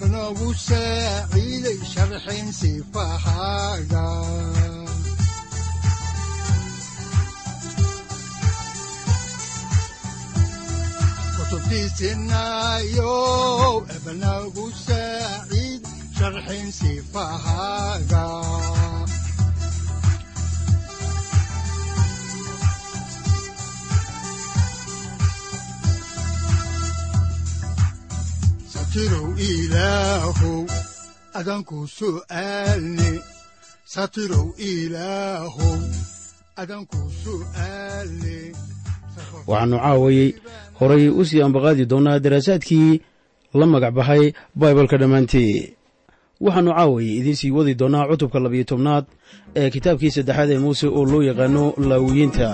wuxunogu saaciiday sharxin sifahaaga kutubtiisinaayo ebnagu saaciid sharxin sifahaaga satirow ilaahow adanku su'aalne satirow ilaahow adanku su'aalne waxaannu caawayey horay u sii ambaqaadi doonnaa daraasaadkii la magac baxay baibalka dhammaantii. Waxaannu caawayey idiin sii wadi doonnaa cutubka labiyo tobnaad ee kitaabkii saddexaad ee muuse oo loo yaqaano laawiyiinta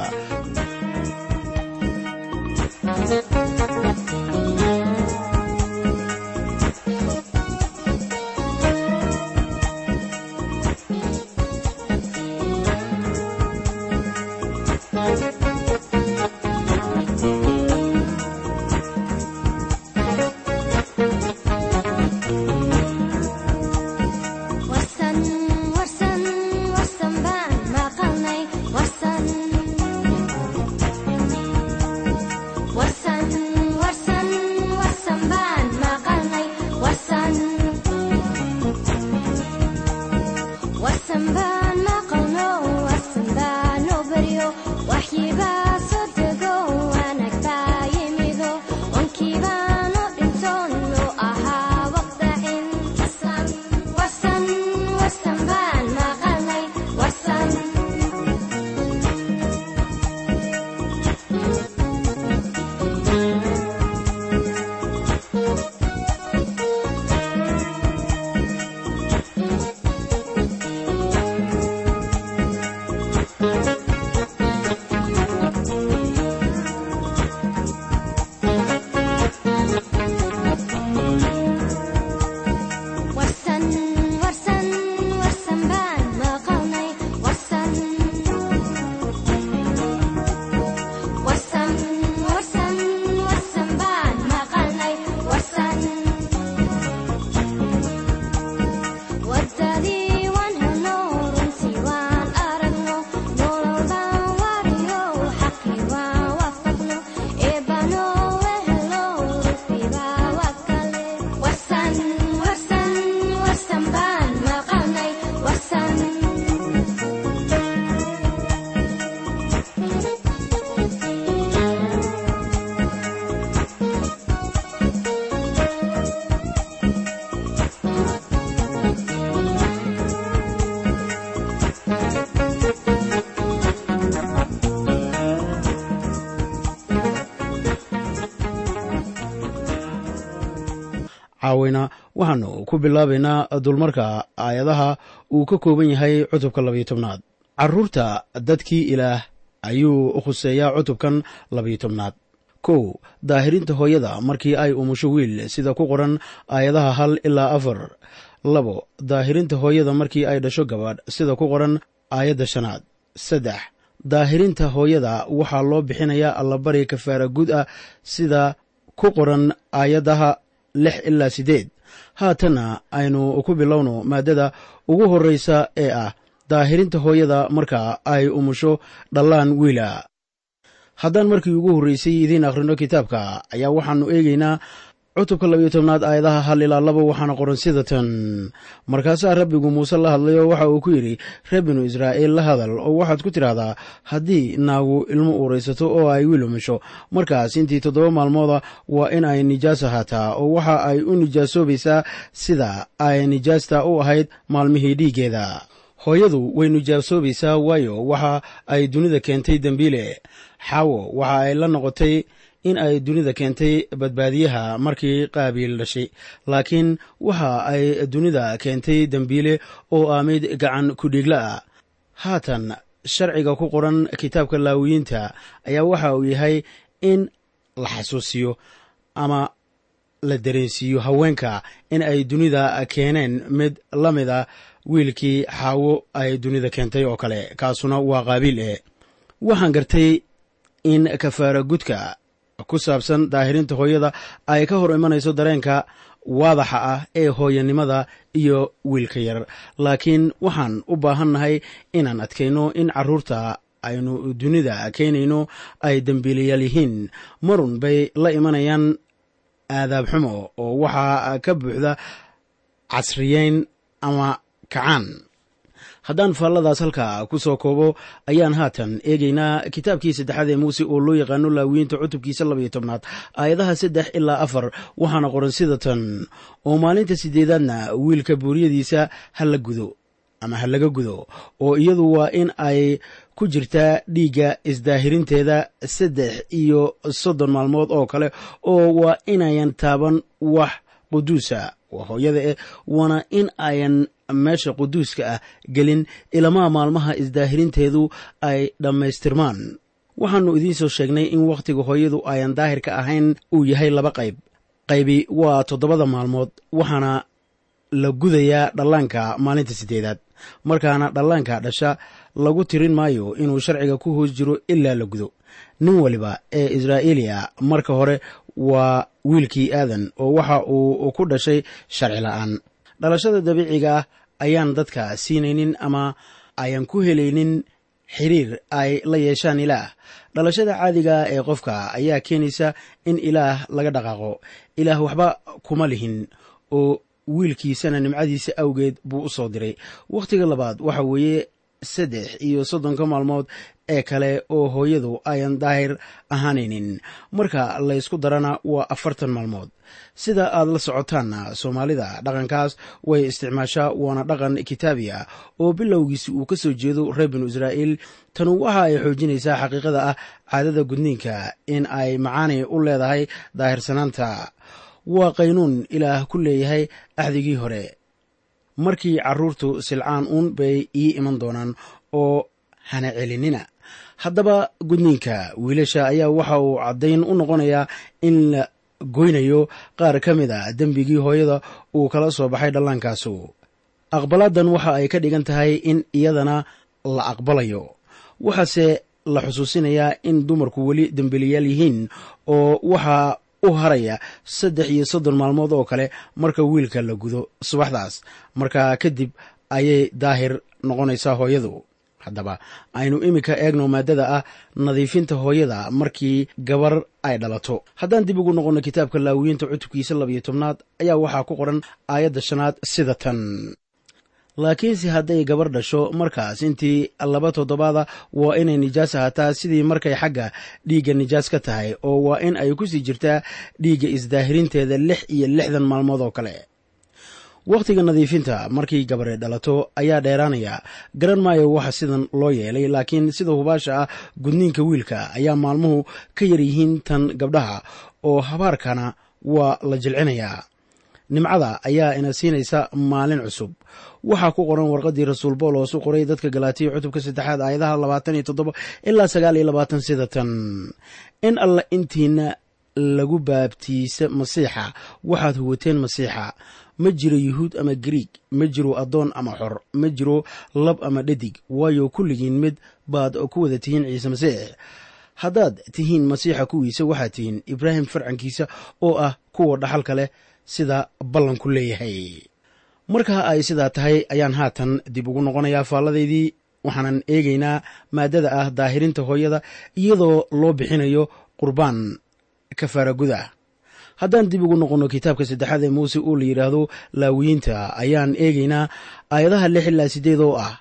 waxaannu ku bilaabaynaa dulmarka aayadaha uu ka kooban yahay cutubka labayo tobnaad. Carruurta dadkii ilaah ayuu khuseeyaa cutubkan labayo tobnaad. Kow daahirinta hooyada markii ay umusho wiil sida ku qoran aayadaha hal ilaa afar. Labo daahirinta hooyada markii ay dhasho gabadh sida ku qoran aayadda shanaad. Saddex daahirinta hooyada waxaa loo bixinayaa allabari kafaara guud ah sida ku qoran aayadaha lix ilaa siddeed haatanna aynu ku bilowno maaddada ugu horraysa ee ah daahirinta hooyada marka ay umusho dhallaan wiila. Haddaan markii ugu horreysay idiin akhrino kitaabka ayaa waxaannu eegaynaa cutubka labiyo tobnaad aayadaha hal ilaa laba waxaana qoran sida tan markaasaa rabbigu muuse la hadlay oo waxa uu ku yidhi reer binu israa'iil la hadal. Oo waxaad ku tidhaahdaa haddii naagu ilmo uuraysato oo ay wiil umisho markaas intii toddoba maalmooda waa in ay nijaas ahaataa. Oo waxa ay u nijaasoobaysaa sida ay nijaasta u ahayd maalmihii dhiiggeeda. Hooyadu way nijaasoobaysaa waayo waxa ay dunida keentay dembiile xaawo waxa ay la noqotay in ay dunida keentay badbaadiyaha markii qaabiil dhashay. Laakiin waxa ay dunida keentay dembiile oo ah mid gacan kudhiigla ah. Haatan sharciga ku qoran kitaabka laawiyiinta ayaa waxa uu yahay in la xasuusiyo ama la dareensiiyo haweenka in ay dunida keeneen mid la mid a wiilkii xaawo ay dunida keentay oo kale kaasuna waa qaabiil eh. Waxaan gartay in kafaara ku saabsan daahirinta hooyada ay ka hor imanayso dareenka waadaxa ah ee hooyanimada iyo wiilka yar. Laakiin waxaan u baahannahay inaan adkayno in carruurta aynu dunida keenayno ay dembiilayaal yihiin. Marun bay la imanayaan aadaab xumo oo waxaa ka buuxda casriyeyn ama kacaan haddaan faalladaas halkaa ku soo koobo ayaan haatan eegaynaa kitaabkii saddexaad ee muuse oo loo yaqaano laawiyiinta cutubkiisa labaiyo tobnaad aayadaha saddex ilaa afar waxaana qoran sida tan oo maalinta sideedaadna wiilka buuriyadiisa ha la gudo ama ha laga gudo oo iyadu waa in ay ku jirtaa dhiigga isdaahirinteeda saddex iyo soddon maalmood oo kale oo waa inayan taaban wax quduusa waa hooyada eh waana in ayan meesha quduuska ah gelin ilamaa maalmaha isdaahirinteedu ay dhammaystirmaan. Waxaannu idiin soo sheegnay in wakhtiga hooyadu ayan daahirka ahayn uu yahay laba qayb. Qaybi waa toddobada maalmood waxaana la gudayaa dhallaanka maalinta siddeedaad. Markaana dhallaanka dhasha lagu tirin maayo inuu sharciga ku hoos jiro ilaa la gudo. Nin waliba ee israa'iiliya marka hore waa wiilkii aadan oo waxa uu ku dhashay sharci la'aan. Dhalashada dabiiciga ah ayaan dadka siinaynin ama ayan ku helaynin xiriir ay la yeeshaan ilaah. Dhalashada caadiga ee qofka ayaa keenaysa in ilaah laga dhaqaaqo. Ilaah waxba kuma lihin oo wiilkiisana nimcadiisa awgeed buu u soo diray. Wakhtiga labaad waxa weeye saddex iyo soddonka maalmood ee kale oo hooyadu ayan daahir ahaanaynin. Marka laysku darana waa afartan maalmood. Sida aad la socotaanna soomaalida dhaqankaas way isticmaashaa waana dhaqan kitaabi ah oo bilowgiisi uu ka soo jeedo reer binu israa'iil. Tanu waxa ay xoojinaysaa xaqiiqada ah caadada gudniinka in ay macaani u leedahay daahirsanaanta waa qaynuun ilaah ku leeyahay axdigii hore. Markii carruurtu silcaan uun bay ii iman doonaan oo hana celinina haddaba gudniinka wiilasha ayaa waxa uu caddayn u noqonayaa in la goynayo. Qaar ka mid a dembigii hooyada uu kala soo baxay dhallaankaasu aqbalaadan waxa ay ka dhigan tahay in iyadana la aqbalayo. Waxaase la xusuusinayaa in dumarku weli dembiliyaal yihiin oo waxaa u haraya saddex iyo soddon maalmood oo kale marka wiilka la gudo subaxdaas. Markaa kadib ayay daahir noqonaysaa hooyadu haddaba aynu iminka eegno maadada ah nadiifinta hooyada markii gabar ay dhalato. Haddaan dib ugu noqonno kitaabka laawiyiinta cutubkiisa labiyo tobnaad ayaa waxaa ku qoran aayadda shanaad sida tan. Laakiinse hadday gabar dhasho markaas intii laba toddobaada waa inay nijaas ahaataa sidii markay xagga dhiigga nijaas ka tahay oo waa in ay ku sii jirtaa dhiigga isdaahirinteeda lix iyo lixdan maalmood oo kale wakhtiga nadiifinta markii gabare dhalato ayaa dheeraanaya. Garan maayo waxa sidan loo yeelay laakiin sida hubaasha ah gudniinka wiilka ayaa maalmuhu ka yar yihiin tan gabdhaha oo habaarkana waa la jilcinayaa nimcada ayaa ina siinaysa maalin cusub. Waxaa ku qoran warqaddii rasuul boolos u qoray dadka galaatiya cutubka saddexaad aayadaha labaatan iyo toddoba ilaa sagaal iyo labaatan sida tan. In alla intiina lagu baabtiisa masiixa waxaad huwateen masiixa ma jiro yuhuud ama griig ma jiro addoon ama xor ma jiro lab ama dhadig waayo kulligiin mid baad ku wada tihiin ciise masiix. Haddaad tihiin masiixa kuwiisa waxaad tihiin ibraahim farcankiisa oo ah kuwa dhaxalka leh sida ballanku leeyahay. Markaa ay sidaa tahay ayaan haatan dib ugu noqonayaa faalladaydii waxaanan eegaynaa maaddada ah daahirinta hooyada iyadoo loo bixinayo qurbaan kafaara guda haddaan dib ugu noqonno kitaabka saddexaad ee muuse oo la yidhaahdo laawiyiinta ayaan eegaynaa aayadaha lix ilaa siddeed oo ah.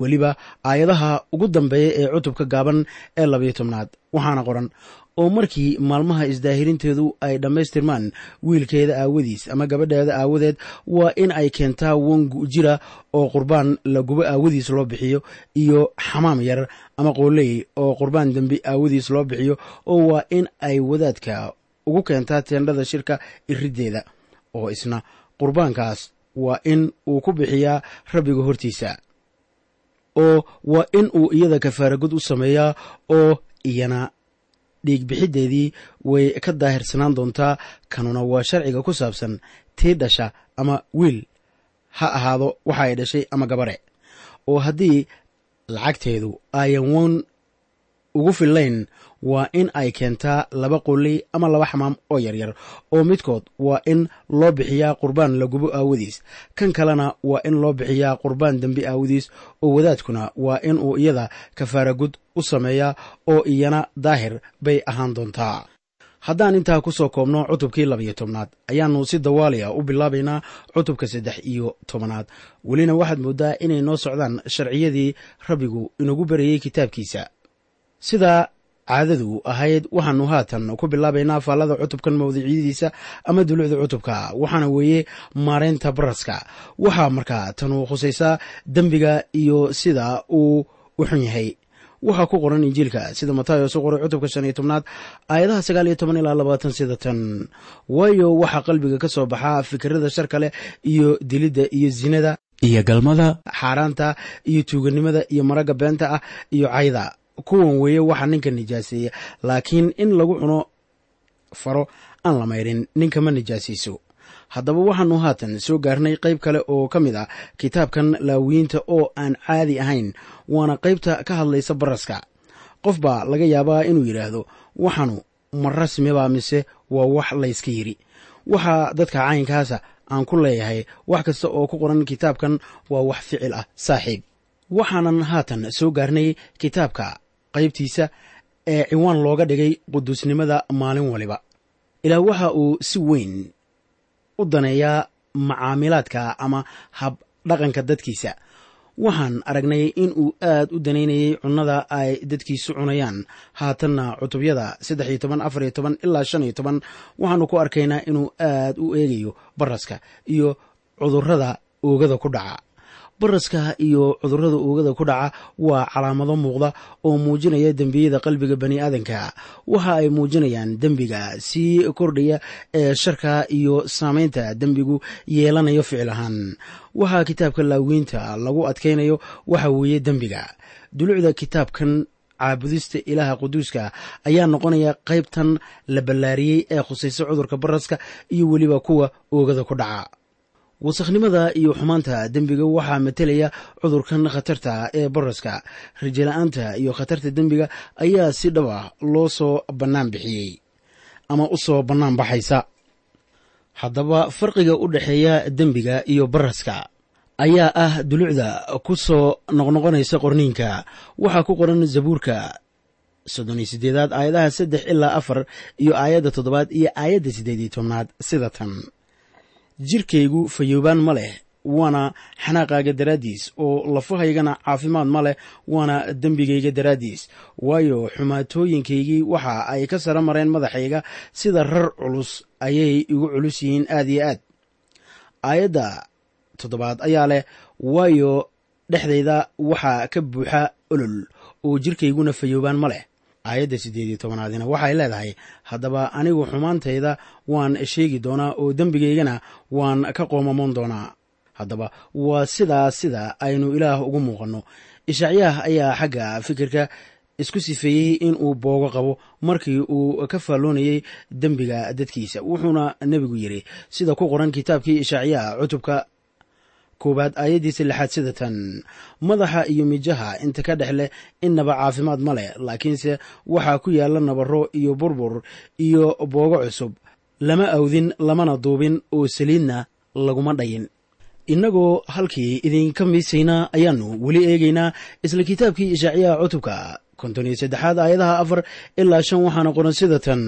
Weliba aayadaha ugu dambeeya ee cutubka gaaban ee labayo tobnaad waxaana qoran oo markii maalmaha isdaahirinteedu ay dhammaystirmaan wiilkeeda aawadiis ama gabadheeda aawadeed waa in ay keentaa wangu jira oo qurbaan la gubo aawadiis loo bixiyo iyo xamaam yar ama qooley oo qurbaan dembi aawadiis loo bixiyo oo waa in ay wadaadka ugu keentaa teendhada shirka iriddeeda oo isna qurbaankaas waa in uu ku bixiyaa rabbiga hortiisa oo waa in uu iyada kafaaragud u sameeyaa oo iyana dhiigbixiddeedii way ka daahirsanaan doontaa kanuna waa sharciga ku saabsan tii dhasha ama wiil ha ahaado waxa ay dhashay ama gabare oo haddii lacagteedu ayan wan ugu fillayn waa in ay keentaa laba qoley ama laba xamaam oo yaryar. Oo midkood waa in loo bixiyaa qurbaan la gubo aawadiis. Kan kalena waa in loo bixiyaa qurbaan dembi aawadiis. Oo wadaadkuna waa in uu iyada kafaaragud u sameeyaa oo iyana daahir bay ahaan doontaa. Haddaan intaa ku soo koobno cutubkii labayo tobnaad ayaannu si dawaaliya u bilaabaynaa cutubka saddex iyo tobanaad welina waxaad mooddaa inay noo socdaan sharciyadii rabbigu inagu barayey kitaabkiisa. Sidaa caadadu ahayd waxaanu haatan ku bilaabaynaa faallada cutubkan mawduucyadiisa ama dulucda cutubka waxaana weeye maareynta baraska. Waxaa markaa tanu khusaysaa dembiga iyo sida uu u xun yahay. Waxaa ku qoran injiilka sida matayos u qoray cutubka shan iyo tobnaad aayadaha sagaal iyo toban ilaa labaatan sida tan. Waayo waxaa qalbiga ka soo baxaa fikirada sharka leh iyo dilidda iyo zinada iyo galmada xaaraanta iyo tuuganimada iyo maragga beenta ah iyo cayda kuwan weeye waxaa ninka nijaaseeya laakiin in lagu cuno faro aan la mayrin ninka ma nijaasayso haddaba waxaanu haatan soo gaarnay qayb kale oo ka mid ah kitaabkan laawiyiinta oo aan caadi ahayn waana qaybta ka hadlaysa baraska qof baa laga yaabaa inuu yidhaahdo waxaanu ma rasmibaa mise waa wax layska yidhi waxaa dadka caynkaasa aan ku leeyahay wax kasta oo ku qoran kitaabkan waa wax ficil ah saaxiib waxaanan haatan soo gaarnay kitaabka qaybtiisa ee ciwaan looga dhigay quduusnimada maalin waliba. Ilaah waxa uu si weyn u daneeyaa macaamilaadka ama hab dhaqanka dadkiisa. Waxaan aragnay in uu aad u danaynayay cunnada ay dadkiisu cunayaan. Haatanna cutubyada saddex iyo toban afar iyo toban ilaa shan iyo toban waxaanu ku arkaynaa inuu aad u eegayo baraska iyo cudurrada oogada ku dhaca baraska iyo cudurrada oogada ku dhaca waa calaamado muuqda oo muujinaya dembiyada qalbiga bani aadanka waxa ay muujinayaan dembiga sii kordhaya ee sharka iyo saamaynta dembigu yeelanayo ficil ahaan. Waxaa kitaabka laawiinta lagu adkaynayo waxa weeye dembiga. Dulucda kitaabkan caabudista ilaaha quduuska ayaa noqonaya qaybtan la ballaariyey ee khusaysa cudurka baraska iyo weliba kuwa oogada ku dhaca wasakhnimada iyo xumaanta dembiga waxaa matelaya cudurkan khatarta ee baraska rajala-aanta iyo khatarta dembiga ayaa si dhab ah loo soo bannaan bixiyey ama u soo bannaan baxaysa. Haddaba farqiga u dhexeeya dembiga iyo baraska ayaa ah dulucda ku soo noqnoqonaysa qorniinka. Waxaa ku qoran zabuurka soddon iyo siddeedaad aayadaha saddex ilaa afar iyo aayadda toddobaad iyo aayadda siddeed iyo tobnaad sida tan jirkaygu fayoobaan ma leh waana xanaaqaaga daraaddiis oo lafahaygana caafimaad ma leh waana dembigayga daraaddiis. Waayo xumaatooyinkaygii waxa ay ka sara mareen madaxayga sida rar culus ayay igu culus yihiin aad iyo aad. Aayadda toddobaad ayaa leh waayo dhexdayda waxaa ka buuxa olol oo jirkayguna fayoobaan ma leh aayadda siddeed iyo tobanaadina waxay leedahay haddaba anigu xumaantayda waan sheegi doonaa oo dembigaygana waan ka qoomamoon doonaa. Haddaba waa sidaa sida aynu ilaah ugu muuqanno. Ishacyaah ayaa xagga fikirka isku sifeeyey in uu boogo qabo markii uu ka faalloonayey dembiga dadkiisa wuxuuna nebigu yidhi sida ku qoran kitaabkii ishacyaah cutubka koowaad aayaddiisa lixaad sida tan madaxa iyo mijaha inta ka dhex leh innaba caafimaad ma leh laakiinse waxaa ku yaalla nabaro iyo burbur iyo boogo cusub lama awdin lamana duubin oo saliidna laguma dhayin. Innagoo halkii idinka miisayna ayaannu weli eegaynaa isla kitaabkii ishaaciyaha cutubka konton iyo saddexaad aayadaha afar ilaa shan waxaana qoran sida tan.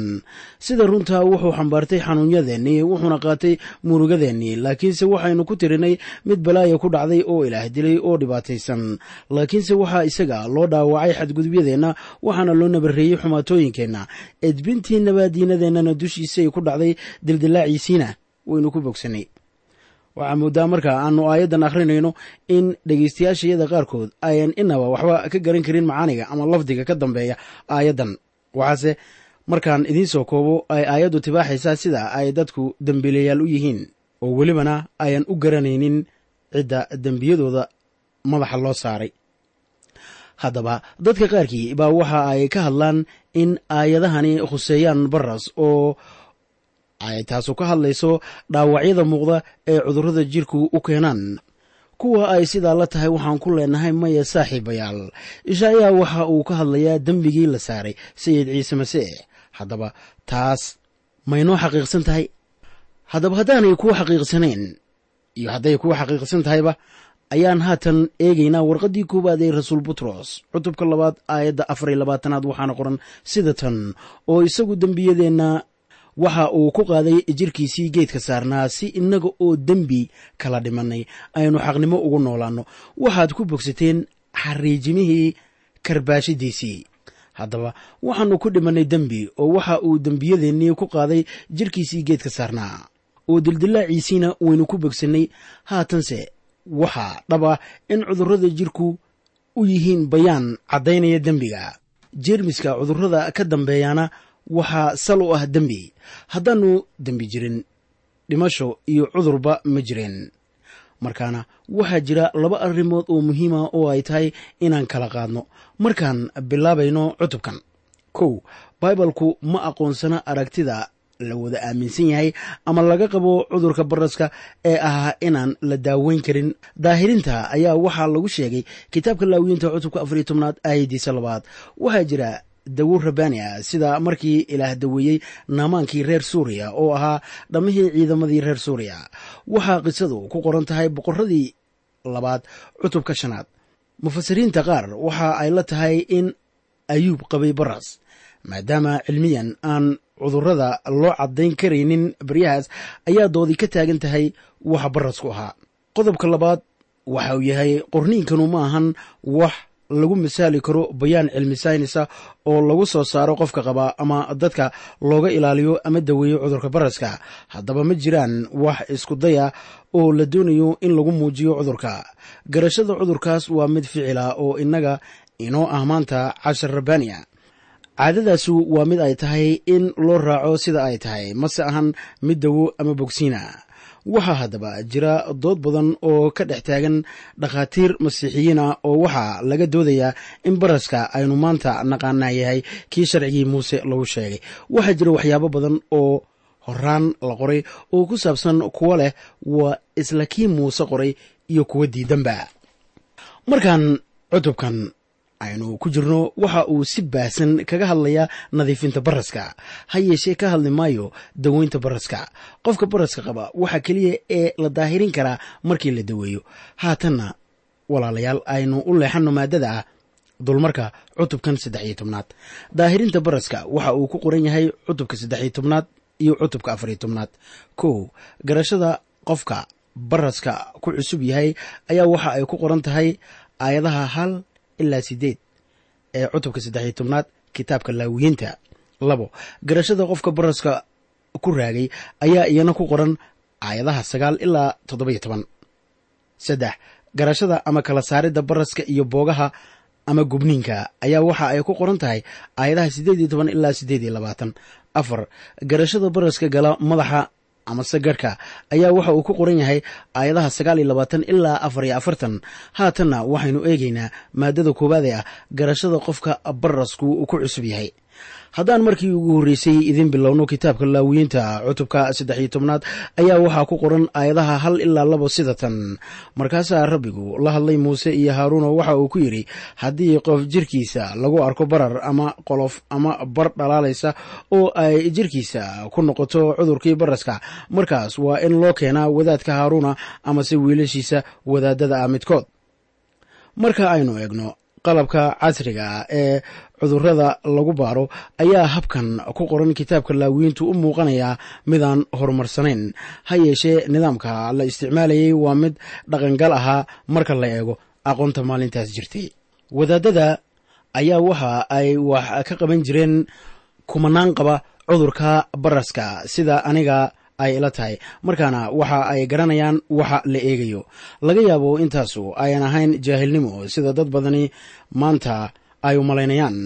Sida runtaa wuxuu xambaartay xanuunyadeennii wuxuuna qaatay murugadeennii laakiinse waxaynu ku tirinay mid balaaya ku dhacday oo ilaah dilay oo dhibaataysan. Laakiinse waxaa isaga loo dhaawacay xadgudubyadeenna waxaana loo nabareeyey xumaatooyinkeenna. Edbintii nabaadiinadeennana dushiisay ku dhacday dildilaaciisiina waynu ku bogsanay waxaa moodaa marka aanu aayaddan akhrinayno in dhegaystayaashayada qaarkood ayan inaba waxba ka garan karin macaaniga ama lafdiga ka dambeeya aayaddan. Waxaase markaan idiin soo koobo ay aayaddu tibaaxaysaa sida ay dadku dembiilayaal u yihiin. Oo welibana ayan u garanaynin cidda dembiyadooda madaxa loo saaray. Haddaba dadka qaarkii baa waxa ay ka hadlaan in aayadahani khuseeyaan baras oo taasu ka hadlayso dhaawacyada muuqda ee cudurrada jirku u keenaan. Kuwa ay sidaa la tahay waxaan ku leenahay maya saaxiibayaal. Ishaayaa waxa uu ka hadlayaa dembigii la saaray sayid ciise masiix haddaba taas maynoo xaqiiqsan tahay. Haddaba haddaanay kuwa xaqiiqsanayn iyo hadday kuwa xaqiiqsan tahayba ayaan haatan eegaynaa warqaddii koowaad ee rasuul butros. Cutubka labaad aayadda afar iyo labaatanaad waxaana qoran sida tan oo isagu dembiyadeenna waxa uu ku qaaday jirkiisii geedka saarnaa si innaga oo dembi kala dhimannay aynu xaqnimo ugu noolaanno. Waxaad ku bogsateen xariijimihii karbaashidiisii. Haddaba waxaannu ku dhimannay dembi oo waxa uu dembiyadeennii ku qaaday jirkiisii geedka saarnaa. Oo dildilaaciisiina waynu ku bogsannay haatanse waxaa dhab ah in cudurrada jirku u yihiin bayaan caddaynaya dembiga. Jeermiska cudurrada ka dambeeyana waxaa sal u ah dembi. Haddaannu dembi jirin dhimasho iyo cudurba ma jireen. Markaana waxaa jira laba arrimood oo muhiima oo ay tahay inaan kala qaadno. Markaan bilaabayno cutubkan. Kow baibalku ma aqoonsana aragtida la wada aaminsan yahay ama laga qabo cudurka baraska ee ahaa inaan la daaweyn karin. Daahirinta ayaa waxaa lagu sheegay kitaabka laawiyiinta cutubka afariyo tobnaad aayadiisa labaad. Waxaa jira dawo rabbaani sida markii ilaah daweeyey naamaankii reer suuriya oo ahaa dhammihii ciidamadii reer suuriya. Waxaa qisadu ku qoran tahay boqorradii labaad cutubka shanaad. Mufasiriinta qaar waxa ay la tahay in ayuub qabay baras maadaama cilmiyan aan cudurrada loo caddayn karaynin baryahaas ayaa doodii ka taagan tahay waxa barasku ahaa. Qodobka labaad waxa uu yahay qorniinkanu ma ahan wax lagu misaali karo bayaan cilmi saynisa oo lagu soo saaro qofka qaba ama dadka looga ilaaliyo ama daweeyo cudurka baraska. Haddaba ma jiraan wax isku daya oo la doonayo in lagu muujiyo cudurka. Garashada cudurkaas waa mid ficila oo innaga inoo ah maanta cashar rabbaaniya. Caadadaasu waa mid ay tahay in loo raaco sida ay tahay mase ahan mid dawo ama bogsiina waxaa haddaba jira dood badan oo ka dhex taagan dhakhaatiir masiixiyiin ah oo waxaa laga doodayaa in baraska aynu maanta naqaanaa yahay kii sharcigii muuse lagu sheegay. Waxaa jira waxyaabo badan oo horaan la qoray oo ku saabsan kuwo leh waa isla kii muuse qoray iyo kuwa diidanba markaan cutubkan aynu ku jirno waxa uu si baahsan kaga hadlayaa nadiifinta baraska ha yeeshee ka hadli maayo daweynta baraska qofka baraska qaba waxa keliya ee la daahirin karaa markii la daweeyo. Haatanna walaalayaal aynu u leexanno maadada ah dulmarka cutubkan saddex iyo tobnaad. Daahirinta baraska waxa uu ku qoran yahay cutubka saddex iyo tobnaad iyo cutubka afar iyo tobnaad. Kow garashada qofka baraska ku cusub yahay ayaa waxa ay ku qoran tahay aayadaha hal ilaa sideed ee cutubka saddex iyo tobnaad kitaabka laawiyiinta labo garashada qofka baraska ku raagay ayaa iyana ku qoran aayadaha sagaal ilaa toddoba-iyo toban. Saddex garashada ama kala saaridda baraska iyo boogaha ama gubniinka ayaa waxa ay ku qoran tahay aayadaha siddeed iyo toban ilaa siddeed iyo labaatan. Afar garashada baraska gala madaxa amase garhka ayaa waxa uu ku qoran yahay aayadaha sagaal iyo labaatan ilaa afar iyo afartan. Haatanna waxaynu eegaynaa maadada koowaad ee ah garashada qofka barasku ku cusub yahay haddaan markii ugu horreysay idin bilowno kitaabka laawiyiinta cutubka saddex iyo tobnaad ayaa waxaa ku qoran aayadaha hal ilaa labo sida tan. Markaasaa rabbigu la hadlay muuse iyo haaruuno waxa uu ku yidhi haddii qof jirkiisa lagu arko barar ama qolof ama bar dhalaalaysa oo ay jirkiisa ku noqoto cudurkii baraska markaas waa in loo keenaa wadaadka haaruuna amase wiilashiisa wadaadada ah midkood. Marka aynu eegno qalabka casriga ee cudurrada lagu baaro ayaa habkan ku qoran kitaabka laawiyiintu u muuqanayaa midaan horumarsanayn. Ha yeeshee nidaamka la isticmaalayay waa mid dhaqangal ahaa marka la eego aqoonta maalintaas jirtay. Wadaadada ayaa waxa ay wax ka qaban jireen kumanaan qaba cudurka baraska sida aniga ay ila tahay. Markaana waxa ay garanayaan waxa la eegayo. Laga yaabo intaasu ayan ahayn jaahilnimo sida dad badani maanta ay u malaynayaan.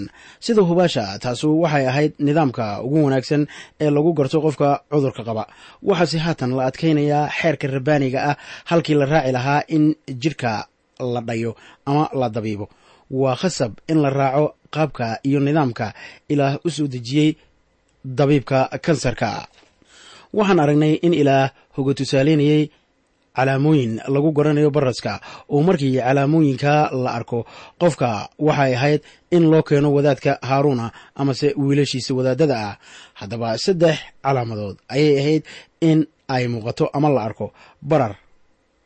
Sida hubaasha taasu waxay ahayd nidaamka ugu wanaagsan ee lagu garto qofka cudurka qaba. Waxaase haatan la adkaynayaa xeerka rabbaaniga ah halkii la raaci lahaa in jidhka la dhayo ama la dabiibo. Waa khasab in la raaco qaabka iyo nidaamka ilaah u soo dejiyey dabiibka kansarka. Waxaan aragnay in ilaah hoga tusaaleynayay calaamooyin lagu garanayo baraska oo markii calaamooyinka la arko qofka waxay ahayd in loo keeno wadaadka haaruuna amase wiilashiisa wadaadada ah. Haddaba saddex calaamadood ayay ahayd in ay muuqato ama la arko. Barar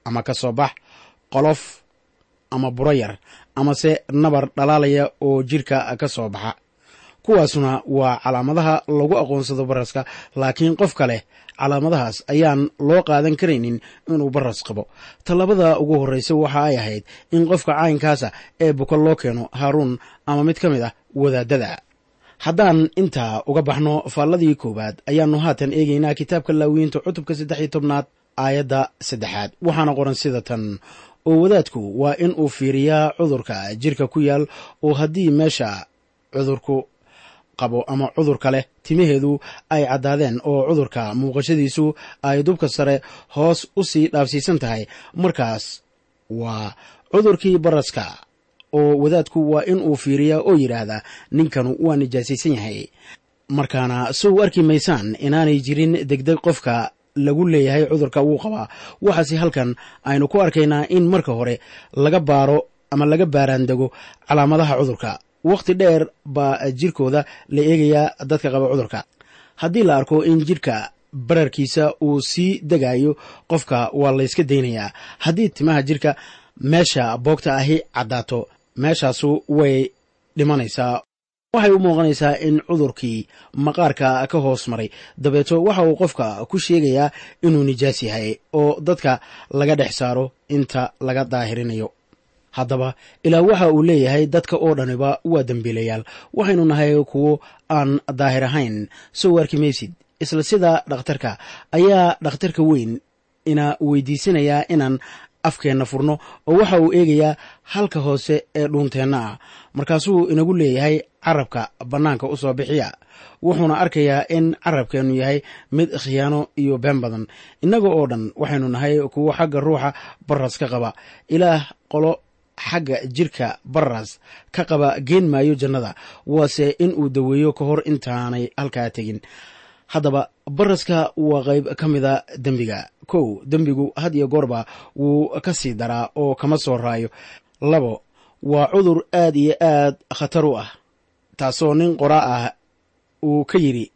ama ka soo bax qolof ama buro yar amase nabar dhalaalaya oo jidhka ka soo baxa kuwaasuna waa calaamadaha lagu aqoonsado baraska laakiin qof kale calaamadahaas ayaan loo qaadan karaynin inuu baras qabo. Tallabada ugu horreysa waxa ay ahayd in qofka caynkaasa ee buka loo keeno haaruun ama mid ka mid ah wadaadada. Haddaan intaa uga baxno faalladii koowaad ayaannu haatan eegaynaa kitaabka laawiyiinta cutubka saddex iyo tobnaad aayadda saddexaad. Waxaana qoran sida tan oo wadaadku waa in uu fiiriyaa cudurka jidhka ku yaal oo haddii meesha cudurku qabo ama cudurka leh. Timaheedu ay caddaadeen oo cudurka muuqashadiisu ay dubka sare hoos u sii dhaafsiisan tahay. Markaas waa cudurkii baraska oo wadaadku waa in uu fiiriyaa oo yidhaahdaa ninkanu waa nijaasaysan yahay. Markaana sow arki maysaan inaanay jirin degdeg qofka lagu leeyahay cudurka wuu qabaa. Waxaase halkan aynu ku arkaynaa in marka hore laga baaro ama laga baaraandego calaamadaha cudurka wakhti dheer baa jirkooda la eegayaa dadka qaba cudurka. Haddii la arko in jidhka bararkiisa uu sii degayo qofka waa layska daynayaa. Haddii timaha jidhka meesha boogta ahi caddaato meeshaasu way dhimanaysaa. Waxay u muuqanaysaa in cudurkii maqaarka ka hoos maray. Dabeeto waxa uu qofka ku sheegayaa inuu nijaas yahay oo dadka laga dhex saaro inta laga daahirinayo haddaba ilaa waxa uu leeyahay dadka oo dhaniba waa dembiilayaal. Waxaynu nahay kuwo aan daahir ahayn. Soo waarki maysid isla sida dhakhtarka ayaa dhakhtarka weyn ina weydiisanayaa inaan afkeenna furno oo waxa uu eegayaa halka hoose ee dhuunteenna. Ah markaasuu inagu leeyahay carabka bannaanka u soo bixiya. Wuxuuna arkayaa in carabkeennu yahay mid khiyaano iyo been badan. Innaga oo dhan waxaynu nahay kuwo xagga ruuxa baras ka qaba. Ilaah qolo xagga jirka baras ka qaba geen maayo jannada waase in uu daweeyo ka hor intaanay halkaa tegin. Haddaba baraska waa qayb ka mida dembiga. Kow dembigu had iyo goorba wuu ka sii daraa oo kama soo raayo. Labo waa cudur aad iyo aad khatar u ah taasoo nin qoraa ah uu ka yidhi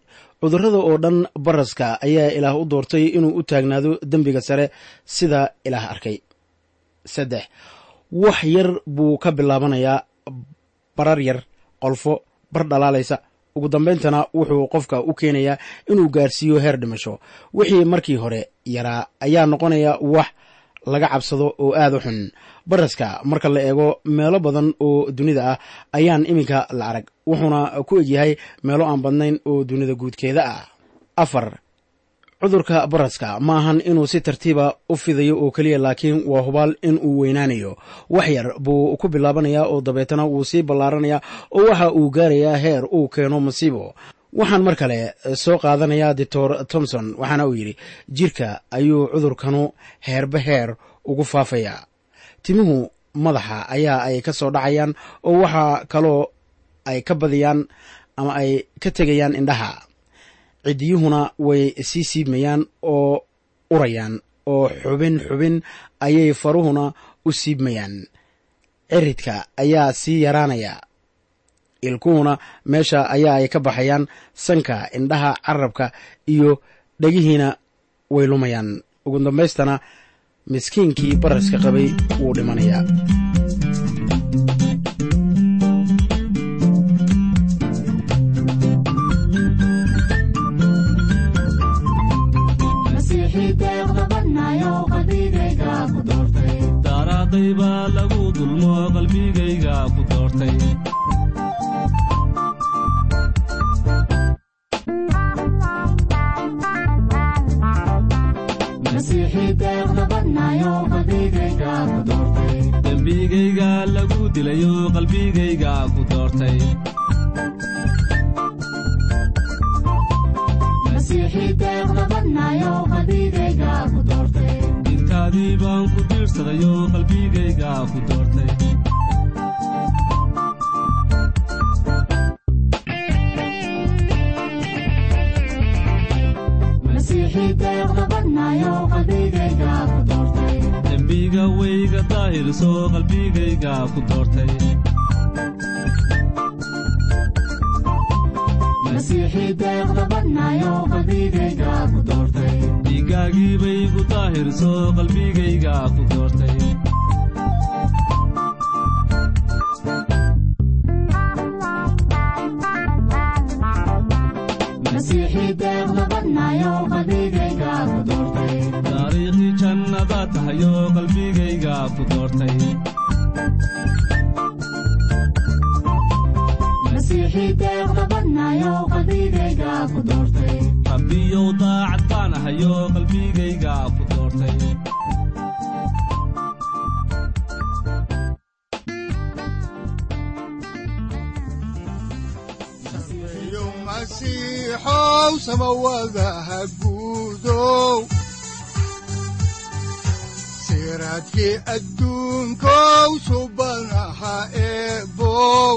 cudurrada oo dhan baraska ayaa ilaah u doortay inuu u taagnaado dembiga sare sida ilaah arkay. Saddex wax yar buu ka bilaabanayaa barar yar qolfo bar dhalaalaysa. Ugu dambayntana wuxuu qofka u keenayaa inuu gaarsiiyo heer dhimasho. Wixii markii hore yaraa ayaa noqonaya wax laga cabsado oo aad u xun. Baraska marka la eego meelo badan oo dunida ah ayaan iminka la arag wuxuuna ku egyahay meelo aan badnayn oo dunida guudkeeda ah. Afar cudurka baraska ma ahan inuu si tartiiba u fidayo oo keliya laakiin waa hubaal in uu weynaanayo. Wax yar buu ku bilaabanayaa oo dabeetana wuu sii ballaaranayaa oo waxa uu gaarayaa heer uu keeno masiibo. Waxaan mar kale soo qaadanayaa doctor thomson waxaana uu yidhi jirka ayuu cudurkanu heerba heer ugu faafayaa timuhu madaxa ayaa ay ka soo dhacayaan oo waxaa kaloo ay ka badiyaan ama ay ka tegayaan indhaha ciddiyuhuna way sii siibmayaan oo urayaan oo xubin xubin ayay faruhuna u siibmayaan. Ciridka ayaa sii yaraanaya. Ilkuhuna meesha ayaa ay ka baxayaan sanka indhaha carabka iyo dhegihiina way lumayaan. Ugu dambaystana miskiinkii baraska qabay wuu dhimanayaa dembigayga lagu dilayo qalbigayga ku doortay. Jidkaadii baan ku diirsadayo qalbigayga ku doortay daahirso qalbigayga ku doortay. Dhiiggaagii bay ku daahirso qalbigayga ku doortay rabbiyow daacad baan ahayo qalbigayga ku doortay. Masiixow samawadaha guudow siraadkii adduunkow subanaha eebow